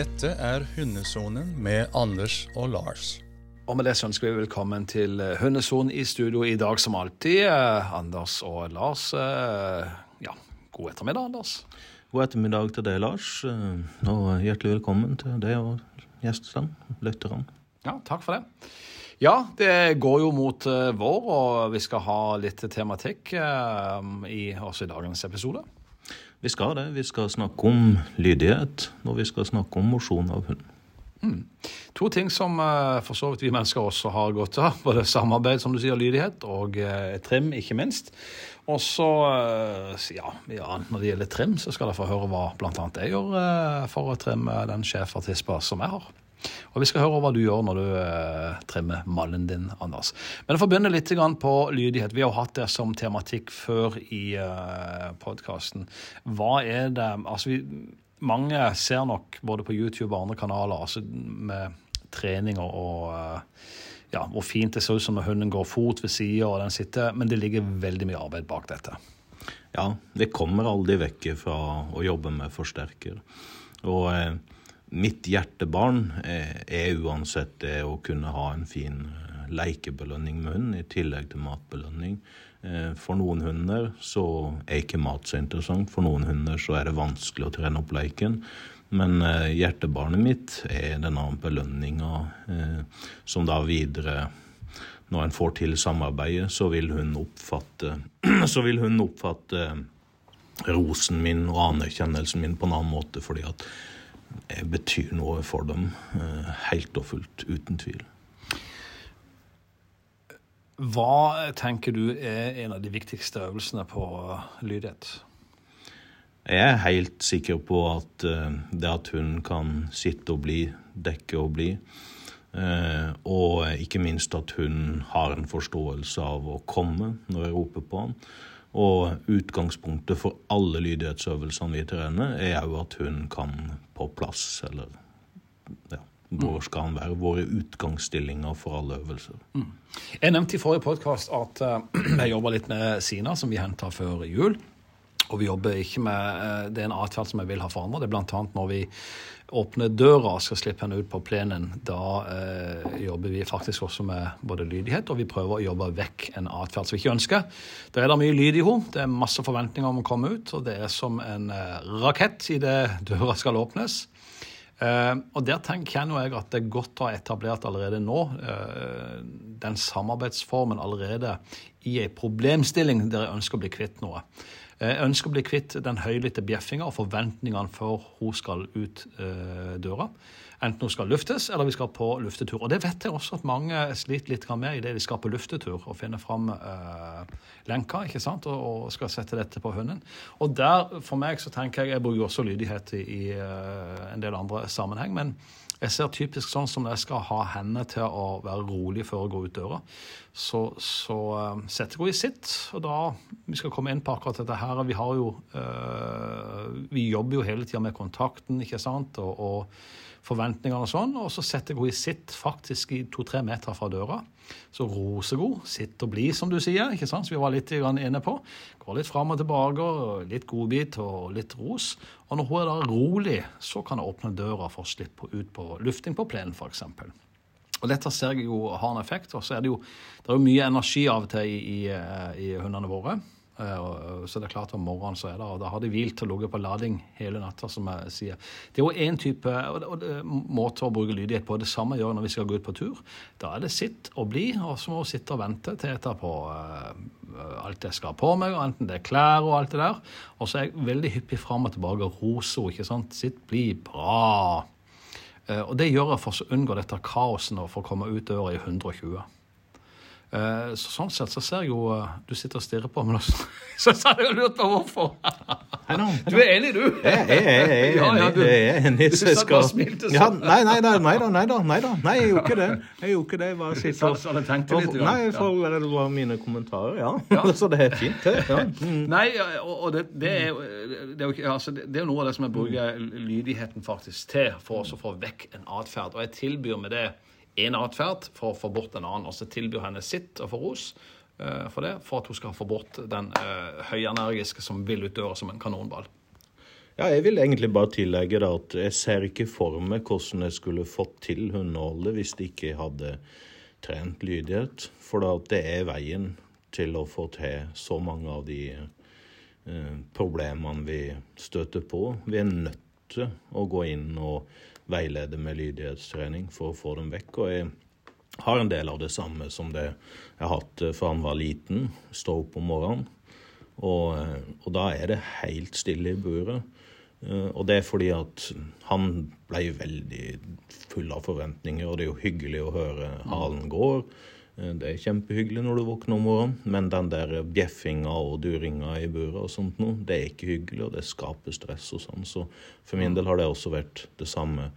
Dette er Hundesonen med Anders og Lars. Og med det så ønsker vi velkommen til eh, Hundesonen i studio i dag som alltid. Eh, Anders og Lars. eh, Ja, god ettermiddag, Anders. God ettermiddag til deg, Lars. Og hjertelig velkommen til deg og gjestene, lytterne. Ja, takk for det. Ja, det går jo mot vår, og vi skal ha litt tematikk i, også i dagens episode. Vi skal det. Vi skal snakke om lydighet, og vi skal snakke om mosjon av hund. To ting som eh, for så vidt vi mennesker også har godt av. Både samarbeid, som du sier, lydighet, og eh, trim, ikke minst. Og så, eh, ja, ja, når det gjelder trim, så skal dere få høre hva annet jeg gjør eh, for å trimme den sjefertispa som jeg har. Og vi skal høre hva du gjør når du eh, trimmer mallen din, Anders. Men jeg å begynne litt på lydighet. Vi har jo hatt det som tematikk før i eh, podkasten. Hva er det Altså, vi, mange ser nok både på YouTube og andre kanaler altså med trening og eh, ja, hvor fint det ser ut som når hunden går fot ved sida og den sitter, men det ligger veldig mye arbeid bak dette. Ja, det kommer aldri vekk fra å jobbe med forsterker. Og eh, mitt hjertebarn eh, er uansett det å kunne ha en fin eh, lekebelønning med hund, i tillegg til matbelønning. Eh, for noen hunder så er ikke mat så interessant. For noen hunder så er det vanskelig å trene opp leiken. Men hjertebarnet mitt er denne belønninga som da videre når en får til samarbeidet, så vil hun oppfatte, så vil hun oppfatte rosen min og anerkjennelsen min på en annen måte, fordi at betyr noe for dem, eh, helt og fullt, uten tvil. Hva tenker du er en av de viktigste øvelsene på lydighet? Jeg er helt sikker på at eh, det at hun kan sitte og bli, dekke og bli, eh, og ikke minst at hun har en forståelse av å komme når jeg roper på han. Og utgangspunktet for alle lydighetsøvelsene vi trener, er jo at hun kan på plass, eller ja, hvor skal han være? Våre utgangsstillinger for alle øvelser. Jeg nevnte i forrige podkast at eh, jeg jobber litt med Sina, som vi henta før jul. Og vi jobber ikke med eh, Det er en atferd som jeg vil ha er bl.a. når vi åpner døra og skal slippe henne ut på plenen. Da eh, jobber vi faktisk også med både lydighet, og vi prøver å jobbe vekk en atferd som vi ikke ønsker. Da er det mye lyd i henne. Det er masse forventninger om å komme ut, og det er som en eh, rakett idet døra skal åpnes. Eh, og der tenker jeg at det er godt å ha etablert allerede nå eh, den samarbeidsformen allerede i en problemstilling der jeg ønsker å bli kvitt noe. Jeg ønsker å bli kvitt den høylytte bjeffinga og forventningene før hun skal ut eh, døra. Enten hun skal luftes, eller vi skal på luftetur. Og det vet jeg også at mange sliter litt med idet de skal på luftetur og finner fram eh, lenka ikke sant? Og, og skal sette dette på hunden. Og der, for meg, så tenker jeg Jeg bruker også lydighet i, i eh, en del andre sammenheng. men jeg ser typisk sånn som når jeg skal ha henne til å være rolig før jeg går ut døra. Så, så uh, setter jeg henne i sitt, og da Vi skal komme inn på akkurat dette her. Vi har jo uh, Vi jobber jo hele tida med kontakten, ikke sant, og, og forventningene og sånn. Og så setter jeg henne i sitt faktisk i to-tre meter fra døra. Så roser hun, sitt og bli, som du sier, ikke sant, som vi var litt inne på. Går litt fram og tilbake, og litt godbit og litt ros. Og når hun er da rolig, så kan hun åpne døra for å slippe ut på lufting på plenen, f.eks. Og dette ser jeg jo har en effekt. Og så er det jo, det er jo mye energi av og til i, i, i hundene våre. Eh, Så det er klart om morgenen så er det, og da har de hvilt og ligget på lading hele natta, som jeg sier. Det er jo én type måte å bruke lydighet på. Det samme gjør når vi skal gå ut på tur. Da er det sitt og bli, og så må vi sitte og vente til jeg tar på eh, alt jeg skal ha på meg, enten det er klær og alt det der. Og så er jeg veldig hyppig fram og tilbake og roser ikke sant. Sitt, bli, bra. Eh, Og det gjør jeg for å unngå dette kaoset og for å komme ut døra i 120. Eh, Så sånn sett så ser jeg jo eh, Du sitter og stirrer på meg, så så har jeg lurt på hvorfor. Du er enig, du? Jeg, jeg, jeg, jeg er Ja, ja, enig. du- Jeg er enig, du satt og smilte sånn. ja, nei, nei, nei, nei da, nei da, nei da. Nei, jeg gjorde ikke det. Jeg gjorde ikke det. Jeg bare sitter Så- så tenkte litt, Nei, for det var mine kommentarer, ja. Så det er fint, det. Ja. Mm. Nei, og, det, det, er, det, er altså, det, det er noe av det som jeg bruker lydigheten faktisk til, for å få vekk en atferd. Og jeg tilbyr med det en atferd for å få bort en annen. Og så tilbyr henne sitt og få ros eh, for det, for at hun skal få bort den uh, høyenergiske som vil ut døra som en kanonball. Ja, jeg vil egentlig bare tillegge da at jeg ser ikke for meg hvordan jeg skulle fått til hundeholdet hvis de ikke hadde trent lydighet. For det er veien til å få til så mange av de eh, problemene vi støter på. Vi er nødt til å gå inn og veilede med lydighetstrening for å få dem vekk. Og jeg har en del av det samme som det jeg har hatt fra han var liten. Stå opp om morgenen. Og, og, da er det helt stille i buret. Og det er fordi at han ble veldig full av forventninger, og det er jo hyggelig å høre halen går. Det er kjempehyggelig når du våkner om morgenen, men den der bjeffinga og duringa i buret og sånt noe, det er ikke hyggelig, og det skaper stress og sånn. Så for min del har det også vært det samme.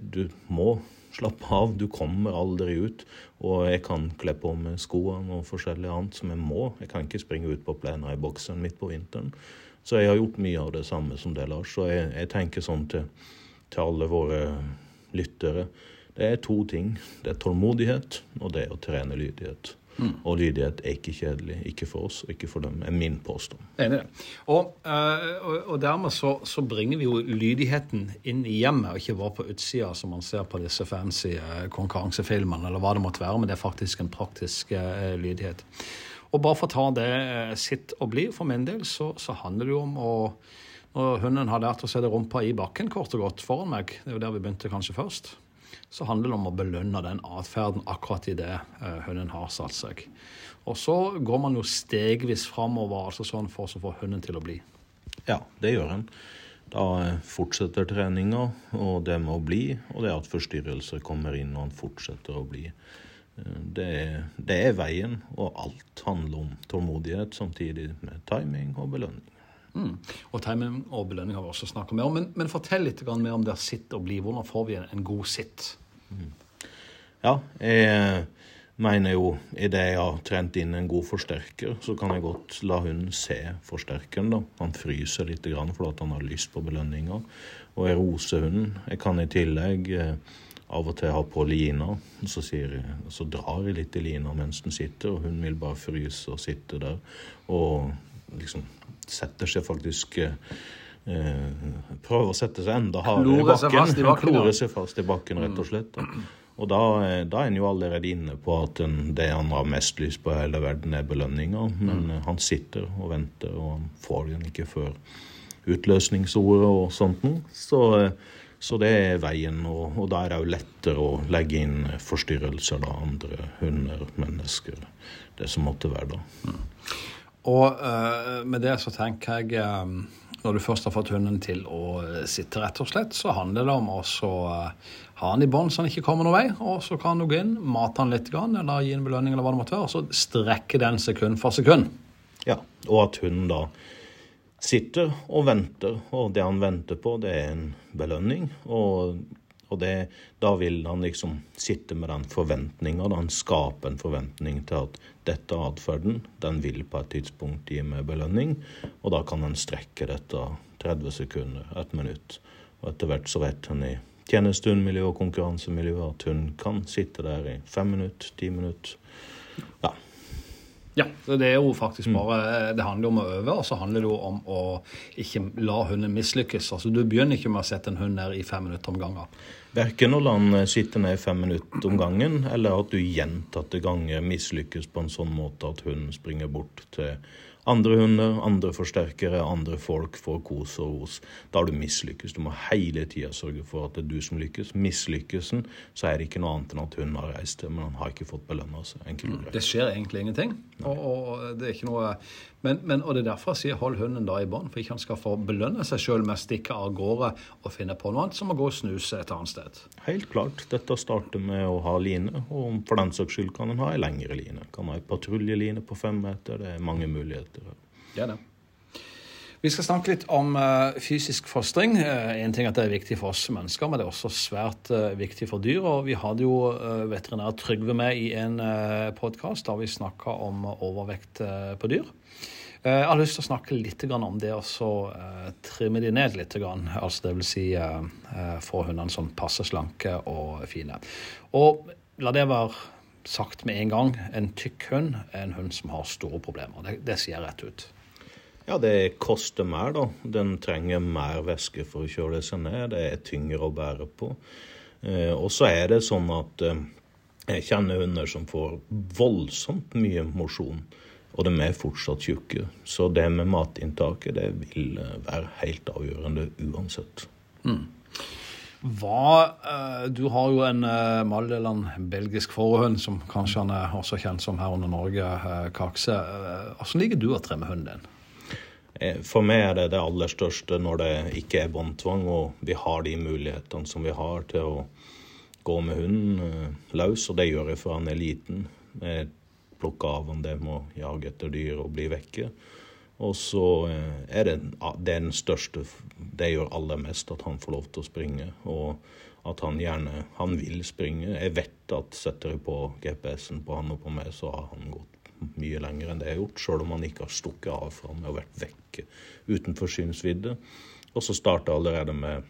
Du må slappe av, du kommer aldri ut. Og jeg kan kle på meg skoene og forskjellig annet som jeg må. Jeg kan ikke springe ut på plena i bokseren midt på vinteren. Så jeg har gjort mye av det samme som det, Lars. Så jeg, jeg tenker sånn til, til, alle våre lyttere. Det er to ting. Det er tålmodighet, og det er å trene lydighet. Mm. Og lydighet er ikke kjedelig. Ikke for oss, ikke for dem. er min påstand. Enig i det. Og, og, og, dermed så, så, bringer vi jo lydigheten inn i hjemmet, og ikke bare på utsida, som man ser på disse fancy konkurransefilmene, eller hva det måtte være, men det er faktisk en praktisk uh, lydighet. Og bare for å ta det eh, sitt og bli, for min del, så, så handler det jo om å Når hunden har lært å sette rumpa i bakken kort og godt foran meg, det er jo der vi begynte kanskje først, så handler det om å belønne den atferden akkurat i det uh, hunden har satt seg. Og så går man jo stegvis framover, altså sånn for å få hunden til å bli. Ja, det gjør en. Da eh, fortsetter treninga, og det med å bli, og det at forstyrrelser kommer inn og han fortsetter å bli. Det er, det er, veien, og alt handler om tålmodighet, samtidig med timing og belønning. Mm. Og timing og belønning har vi også snakka mer om. Men, men, fortell litt mer om det sitt og bli. Hvordan får vi en, en god sitt? Mm. Ja, jeg mener jo idet jeg har trent inn en god forsterker, så kan jeg godt la hunden se forsterkeren. da. Han fryser litt fordi han har lyst på belønninga. Og jeg roser hunden. Jeg kan i tillegg eh, av og til ha på lina. Så, sier, så drar jeg litt i lina mens den sitter, og hun vil bare fryse og sitte der. Og liksom setter seg faktisk eh, Prøver å sette seg enda hardere i bakken. Klorer seg fast i bakken, rett og slett. Og da, eh, da er en jo allerede inne på at den, det han har mest lyst på i hele verden, er belønninga. Men mm. han sitter og venter, og han får den ikke før utløsningsordet og sånt noe. Så eh, så det er veien, og, og da er det jo lettere å legge inn forstyrrelser, da, andre hunder, mennesker, det som måtte være da. Mm. Og uh, med det så tenker jeg um, når du først har fått hunden til å sitte, rett og slett, så handler det om å uh, ha han i bånd så han ikke kommer noen vei. Og så kan du gå inn, mate han litt, eller gi en belønning, eller hva det måtte være. Og så strekke den sekund for sekund. Ja, og at hunden da sitter og venter, og det han venter på, det er en belønning. Og, og det, da vil han liksom sitte med den forventninga, han skaper en forventning til at dette atferden, den vil på et tidspunkt gi meg belønning, og da kan han strekke dette 30 sekunder, et minutt. Og etter hvert så vet han i tjenestehundmiljø og konkurransemiljø at hun kan sitte der i fem minutter, ti minutter. Ja, det er jo faktisk mm. bare Det handler om å øve, og så handler det jo om å ikke la hunden mislykkes. Altså, Du begynner ikke med å sette en hund ned i fem minutter om gangen. Verken å la den sitte ned i fem minutter om gangen, eller at du gjentatte ganger mislykkes på en sånn måte at hunden springer bort til andre hunder, andre forsterkere, andre folk får kos og ros. Da har du mislykkes. Du må hele tida sørge for at det er du som lykkes. Mislykkelsen, så er det ikke noe annet enn at hunden har reist til, men han har ikke fått belønna seg. Mm. Det skjer egentlig ingenting. Og, og, det er ikke noe men, men, og det er derfor jeg sier hold hunden da i bånd, for ikke han skal få belønne seg sjøl med å stikke av gårde og finne på noe annet som å gå og snuse et annet sted. Helt klart. Dette starter med å ha line, og for den saks skyld kan en ha ei lengre line. Kan ha ei patruljeline på fem meter. Det er mange muligheter. Det er det. Vi skal snakke litt om uh, fysisk fostring. Uh, en ting at Det er viktig for oss mennesker, men det er også svært uh, viktig for dyr. og Vi hadde jo veterinær Trygve med i en podkast da vi snakka om overvekt på dyr. Jeg har lyst til å snakke litt om det å trimme de ned litt. altså det vil si få hundene sånn passe slanke og fine. Og la det være sagt med en gang, en tykk hund er en hund som har store problemer. Det, det sier jeg rett ut. Ja, det koster mer, da. Den trenger mer væske for å kjøle seg ned. Det er tyngre å bære på. Eh, og så er det sånn at eh, jeg kjenner hunder som får voldsomt mye mosjon, og de er fortsatt tjukke. Så det med matinntaket, det vil eh, være helt avgjørende uansett. Hva, eh, du har jo en uh, Maldeland belgisk fårehund, som kanskje han er også kjent som her under Norge, uh, Kakse. Hvordan liker du å tremme hunden din? Eh, For meg er det det aller største når det ikke er båndtvang, og vi har de mulighetene som vi har til å gå med hunden eh, løs, og det gjør jeg for han er liten. Jeg plukker av han det med å jage etter dyr og bli vekke. Og så eh, er det, den største Det gjør aller mest at han får lov til å springe, og at han gjerne Han vil springe. Jeg vet at setter jeg på GPS-en på han og på meg, så har han gått mye lenger enn det jeg har gjort, sjøl om han ikke har stukket av fra meg og vært vekke utenfor synsvidde. Og så starta allerede med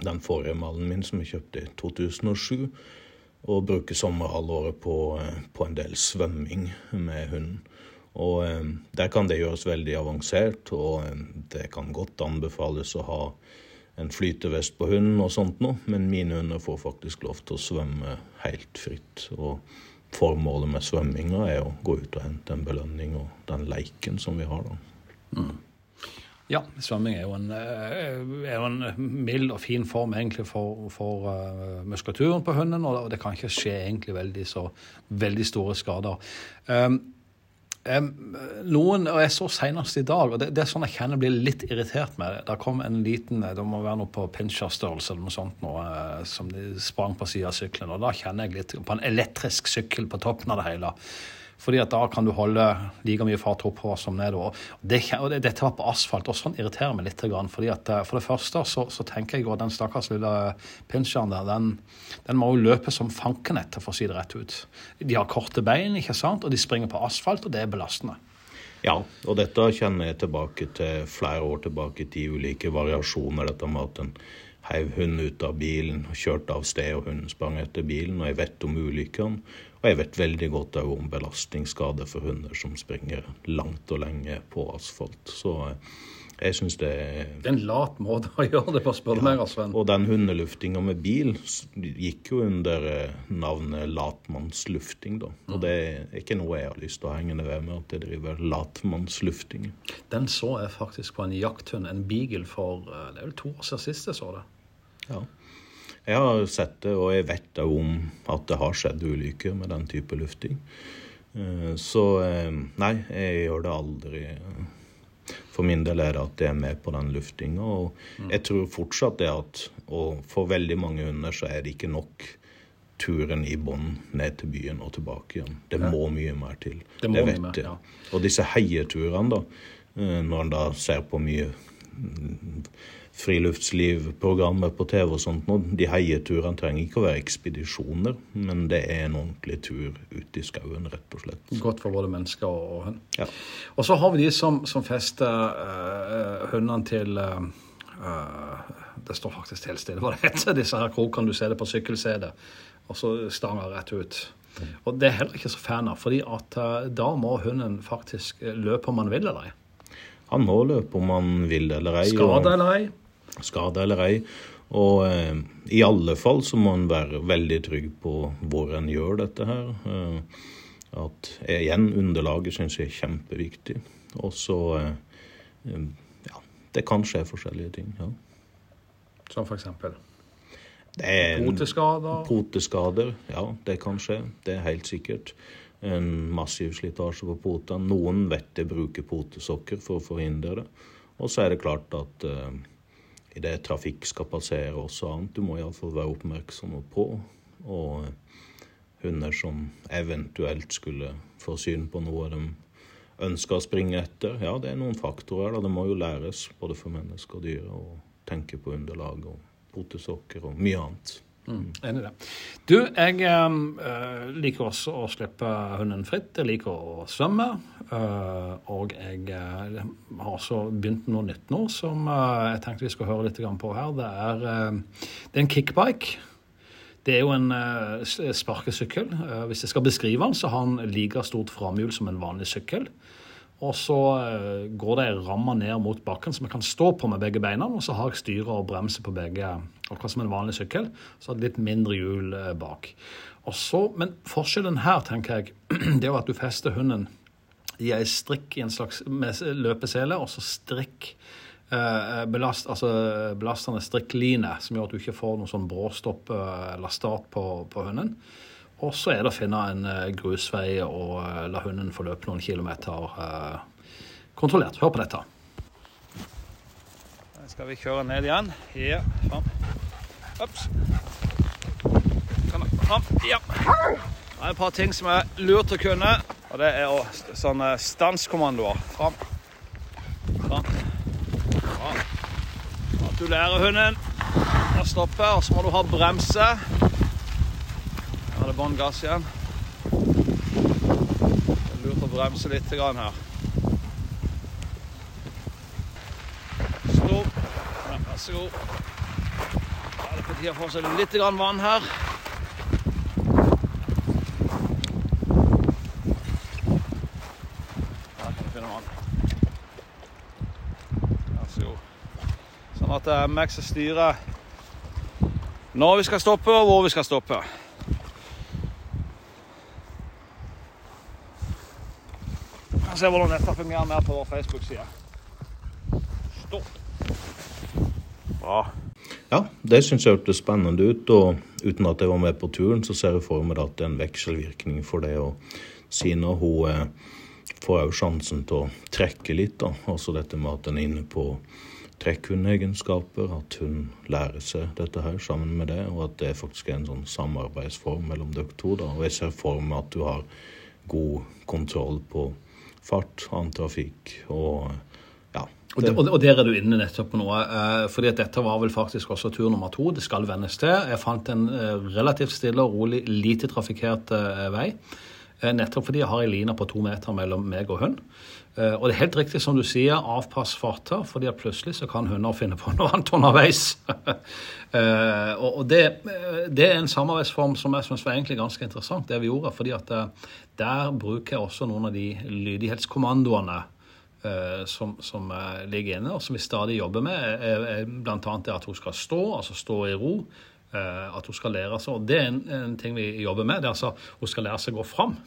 den forrige malen min som jeg kjøpte i 2007. Og bruker sommerhalvåret på, eh, på en del svømming med hunden. Og eh, der kan det gjøres veldig avansert, og det kan godt anbefales å ha en flytevest på hunden og sånt noe, men mine hunder får faktisk lov til å svømme helt fritt. Og formålet med svømminga er å gå ut og hente en belønning og den leiken som vi har da. Ja, svømming er jo en, eh, er jo en mild og fin form egentlig for, for uh, muskulaturen på hunden, og det kan ikke skje egentlig veldig, så, veldig store skader. Um, noen, og jeg så senest i dag, og det, det er sånn jeg kjenner blir litt irritert med det. Der kom en liten, det må være noe på pincherstørrelse eller noe sånt noe, eh, som de sprang på siden av sykkelen, og da kjenner jeg litt på en elektrisk sykkel på toppen av det hele. Fordi at da kan du holde like mye fart oppover som nedover. Det, og det, dette var på asfalt, og sånn irriterer meg litt. Fordi at eh, For det første så, så tenker jeg at den stakkars lille pincheren der, den, den må jo løpe som fanken etter, for å si det rett ut. De har korte bein, ikke sant, og de springer på asfalt, og det er belastende. Ja, og dette kjenner jeg tilbake til flere år tilbake til ulike variasjoner. Dette med at en heiv hunden ut av bilen kjørte av sted, og hunden sprang etter bilen. Og jeg vet om ulykkene. Og jeg vet veldig godt òg om belastningsskader for hunder som springer langt og lenge på asfalt. Så eh, jeg syns det er Det er en lat måte å gjøre det på, spør du meg, Sven. Og den hundeluftinga med bil gikk jo under eh, navnet latmannslufting, da. Og det er ikke noe jeg har lyst til å henge det ved med, at jeg driver latmannslufting. Den så jeg faktisk på en jakthund, en beagle, for eh, det er vel to år siden sist jeg så det. Ja. Jeg har sett det, og jeg vet da om at det har skjedd ulykker med den type lufting. Eh, Så eh, nei, jeg gjør det aldri. For min del er det at jeg er med på den luftinga. Og jeg tror fortsatt det at Og for veldig mange hunder så er det ikke nok turen i bånn ned til byen og tilbake igjen. Det må mye mer til. Det må mye vet jeg. ja. Og disse heieturene, da, eh, når en da ser på mye mm, friluftslivprogrammer på TV og sånt, nå, de heieturene trenger ikke å være ekspedisjoner, men det er en ordentlig tur ut i skauen, rett og slett. Godt for både mennesker og og hund. Ja. Og så har vi de som, som fester eh, hundene til eh, Det står faktisk helt stille hva det heter, disse her krokene du ser det på sykkelsetet, og så stanger rett ut. Og det er heller ikke så fan av, fordi at da må hunden faktisk løpe om han vil eller ei. Han må løpe om han vil eller ei. Skade eller ei. Skade eller ei. Og eh, i alle fall så må en være veldig trygg på hvor en gjør dette her. Eh, at eh, igjen, underlaget syns jeg er kjempeviktig. Og så eh, eh, Ja, det kan skje forskjellige ting. ja. Som for eksempel er en- poteskader. Poteskader, ja, det kan skje. Det er helt sikkert. En massiv slitasje på potene. Noen vet de bruker potesokker for å forhindre det. Og så er det klart at uh, idet trafikk skal passere også annet, du må iallfall være oppmerksom på. Og hunder som eventuelt skulle få syn på noe de ønsker å springe etter. Ja, det er noen faktorer. da. Det må jo læres, både for mennesker og dyr, å tenke på underlag og potesokker og mye annet. Mm, enig i det. Du, jeg eh, liker også å slippe hunden fritt. Jeg liker å svømme. eh, og jeg eh, har også begynt noe nytt nå som jeg tenkte vi skal høre litt på her. Det er, eh, det er en kickbike. Det er jo en sparkesykkel. Hvis jeg skal beskrive den, så har den like stort framhjul som en vanlig sykkel. Og så eh, går det ei ramme ned mot bakken som jeg kan stå på med begge beina. Og så har jeg styre og bremse på begge, akkurat som en vanlig sykkel. Så litt mindre hjul eh, bak. Så, Men forskjellen her, tenker jeg, det er jo at du fester hunden i ei strikk i en slags løpesele, og så strikk eh, belast, altså belastende strikkline, som gjør at du ikke får noen sånn bråstopp eller start på, på hunden. Og så er det å finne en eh, grusvei og eh, la hunden få løpe noen kilometer eh, kontrollert. Hør på dette. Da skal vi kjøre ned igjen. Ja, fram. Ops. Fram. Ja. Det er et par ting som er lurt å kunne, og det er sånne stanskommandoer. Fram. Fram. Fram. At du lærer hunden å stoppe, og så må du ha bremse er det bånn gass igjen. Det er lurt å bremse litt her. Stopp. Vær så god. Da er det på tide å få seg litt vann her. Sånn at er Max styrer når vi skal stoppe og hvor vi skal stoppe. Se hvordan dette fungerer mer på vår Facebook-side. Stopp. Bra. Ja, det syns jeg hørtes spennende ut. Og uten at jeg var med på turen, så ser jeg for meg at det er en vekselvirkning for det. Og Sina hun eh, får òg sjansen til å trekke litt. da, Altså dette med at en er inne på trekkhundegenskaper, at hun lærer seg dette her sammen med det, og at det faktisk er en sånn samarbeidsform mellom dere to. da, Og jeg ser for meg at du har god kontroll på fart, annen trafikk og ja. Og, det, og, der er du inne nettopp på noe. Eh, fordi at dette var vel faktisk også tur nummer to. Det skal vennes til. Jeg fant en eh, relativt stille og rolig, lite trafikkert eh, vei. Eh, nettopp fordi jeg har ei line på to meter mellom meg og hund. Eh, og det er helt riktig som du sier, avpass farta, fordi at plutselig så kan hunder finne på noe annet underveis. Eh, og det, det, er en samarbeidsform som jeg syns var egentlig ganske interessant, det vi gjorde. fordi at der bruker jeg også noen av de lydighetskommandoene som, som, ligger inne, og som vi stadig jobber med. Bl.a. det at hun skal stå, altså stå i ro. At hun skal lære seg, og Det er en, en ting vi jobber med. det er altså Hun skal lære seg å gå fram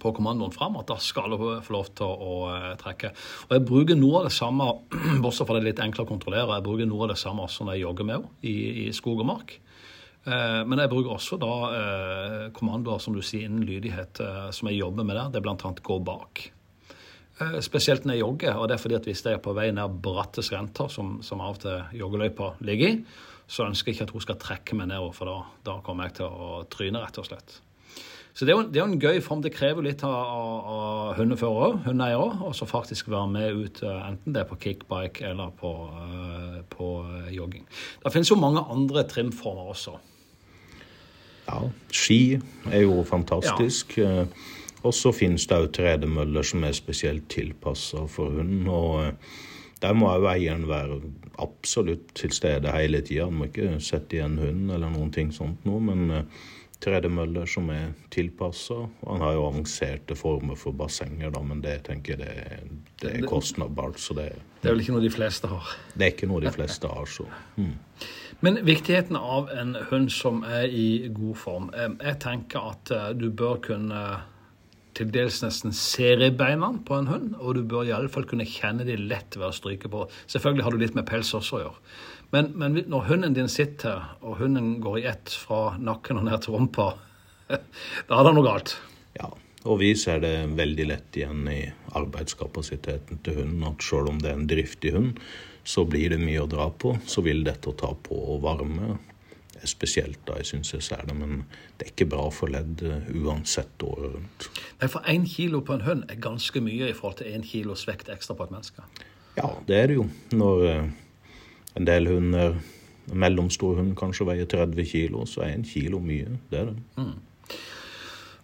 på kommandoen fram, at da skal hun få lov til å, uh, trekke. Og Jeg bruker noe av det samme, bortsett fra det er litt enklere å kontrollere, jeg bruker noe av det samme også når jeg jogger med henne i, i skog og mark. Uh, men jeg bruker også da kommandoer som du sier innen lydighet, som jeg jobber med der. Det er bl.a. gå bak. Spesielt når jeg jogger, og det er fordi at hvis jeg er på vei ned bratte skrenter, som, som av og til joggeløypa ligger i, så ønsker jeg ikke at hun skal trekke meg nedover, for da, da kommer jeg til å tryne, rett og slett. Så det er, jo, det er, jo, en gøy form. Det krever litt av, av hundeførere, hundeeiere, og så faktisk være med ut, eh, enten det er på kickbike eller på, uh, på jogging. Det finnes jo mange andre trimformer også. Ja, ski er jo fantastisk. Ja. Og så finnes det òg tredemøller som er spesielt tilpassa for hund. og der må òg eieren være absolutt til stede hele tida. Han må ikke sette igjen hund eller noen ting sånt noe. men tredemøller som er tilpassa. Han har jo avanserte former for bassenger, da, men det tenker jeg det, det er kostnadbart. Så det, det er vel ikke noe de fleste har? Det er ikke noe de fleste har, så. Mm. Men viktigheten av en hund som er i god form. Jeg tenker at eh, du bør kunne til dels nesten seriebeina på en hund, og du bør iallfall kunne kjenne de lett ved å stryke på. Selvfølgelig har du litt med pels også å gjøre. Men, men, når hunden din sitter, og hunden går i ett fra nakken og ned til rumpa, da er det noe galt. Ja, og vi ser det veldig lett igjen i arbeidskapasiteten til hunden. At selv om det er en driftig hund, så blir det mye å dra på. Så vil dette ta på og varme. Spesielt da jeg syns jeg ser det, men det er ikke bra for ledd eh, uansett året rundt. Nei, For én kilo på en hund er ganske mye i forhold til én kilos vekt ekstra på et menneske. Ja, det er det jo. Når eh, en del hunder, en mellomstor hund kanskje veier 30 kilo, så er en kilo mye. Det er det. Mm.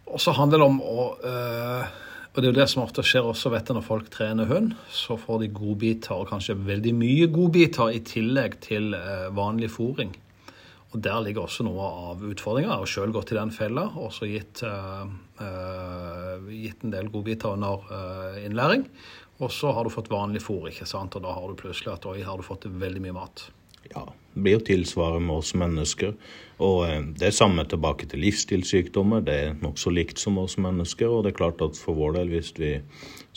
Og så handler det om å øh, Og det er jo det som ofte skjer også, vet du, når folk trener hund. Så får de godbiter, og kanskje veldig mye godbiter, i tillegg til øh, vanlig fòring. Og Der ligger også noe av utfordringa. Jeg har sjøl gått i den fella og også gitt, uh, uh, gitt en del godbiter under uh, innlæring. Og så har du fått vanlig fôr, ikke sant? og da har du plutselig at oi, har du fått veldig mye mat. Ja, det blir tilsvarende oss mennesker. Og det er samme tilbake til livsstilssykdommer. Det er nokså likt som oss mennesker. Og det er klart at for vår del, hvis vi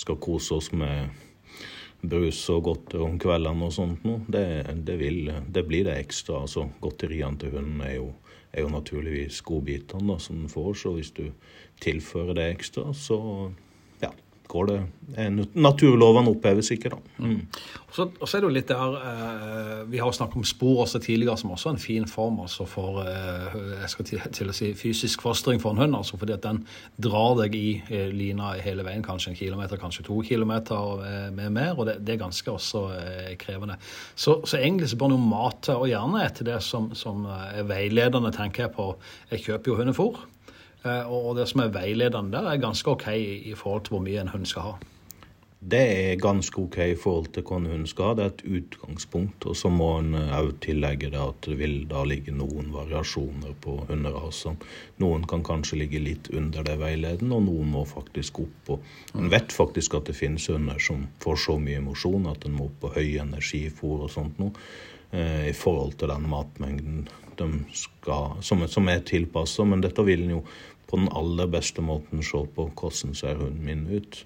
skal kose oss med brus og godteri om kveldene og sånt noe. Det, det, det, blir det ekstra. altså Godteriene til hunden er jo, er jo naturligvis godbitene som den får, så hvis du tilfører det ekstra, så går det Naturlovene oppheves ikke, da. Mm. Og, så, og, så, er det jo litt der eh, Vi har snakket om spor også tidligere, som også er en fin form altså for eh, jeg skal til, til, å si fysisk fostring for en hund. altså Fordi at den drar deg i eh, lina hele veien, kanskje en kilometer, kanskje to kilometer eh, med mer. Og det, det er ganske også eh, krevende. Så, så, egentlig så bør man mate, og gjerne etter det som, som er veiledende, tenker jeg på. Jeg kjøper jo hundefôr. Eh, og det som er veiledende der, er ganske OK i forhold til hvor mye en hund skal ha. Det er ganske OK i forhold til hva en hund skal ha. Det er et utgangspunkt. Og så må en òg eh, tillegge det at det vil da ligge noen variasjoner på hunderaser. Noen kan kanskje ligge litt under det veiledende, og noen må faktisk opp. Og en vet faktisk at det finnes hunder som får så mye emosjon at en må opp på høy energifôr og sånt noe. Eh, I forhold til den matmengden skal, som, som er tilpassa. Men dette vil en jo på den aller beste måten se på hvordan ser hunden min ut.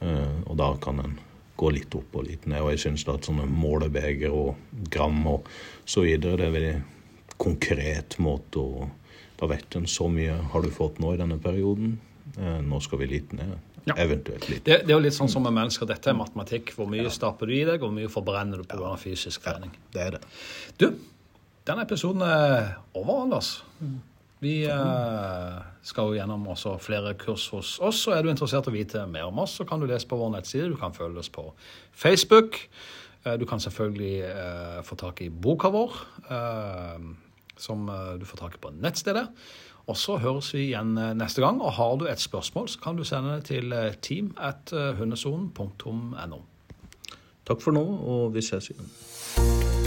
Uh, og da kan en gå litt opp og litt ned. Og jeg syns at sånne målebeger og gram og så videre, det er en veldig konkret måte å Da vet en så mye har du fått nå i denne perioden. Uh, nå skal vi litt ned. Ja. Eventuelt litt. Det, det, er jo litt sånn som med mennesker. Dette er matematikk. Hvor mye ja. stapper du i deg, og hvor mye forbrenner du pga. Ja. fysisk trening. Ja, det er det. Du, denne episoden er over, Anders. Mm. Vi eh, skal jo gjennom også flere kurs hos oss. og Er du interessert i å vite mer om oss, så kan du lese på vår nettside. Du kan følge oss på Facebook. Eh, du kan selvfølgelig eh, få tak i boka vår, som du får tak i på nettstedet. Og så høres vi igjen neste gang. Og har du et spørsmål, så kan du sende det til team. Takk for nå, og vi ses igjen.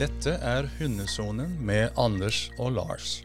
Dette er Hundesonen med Anders og Lars.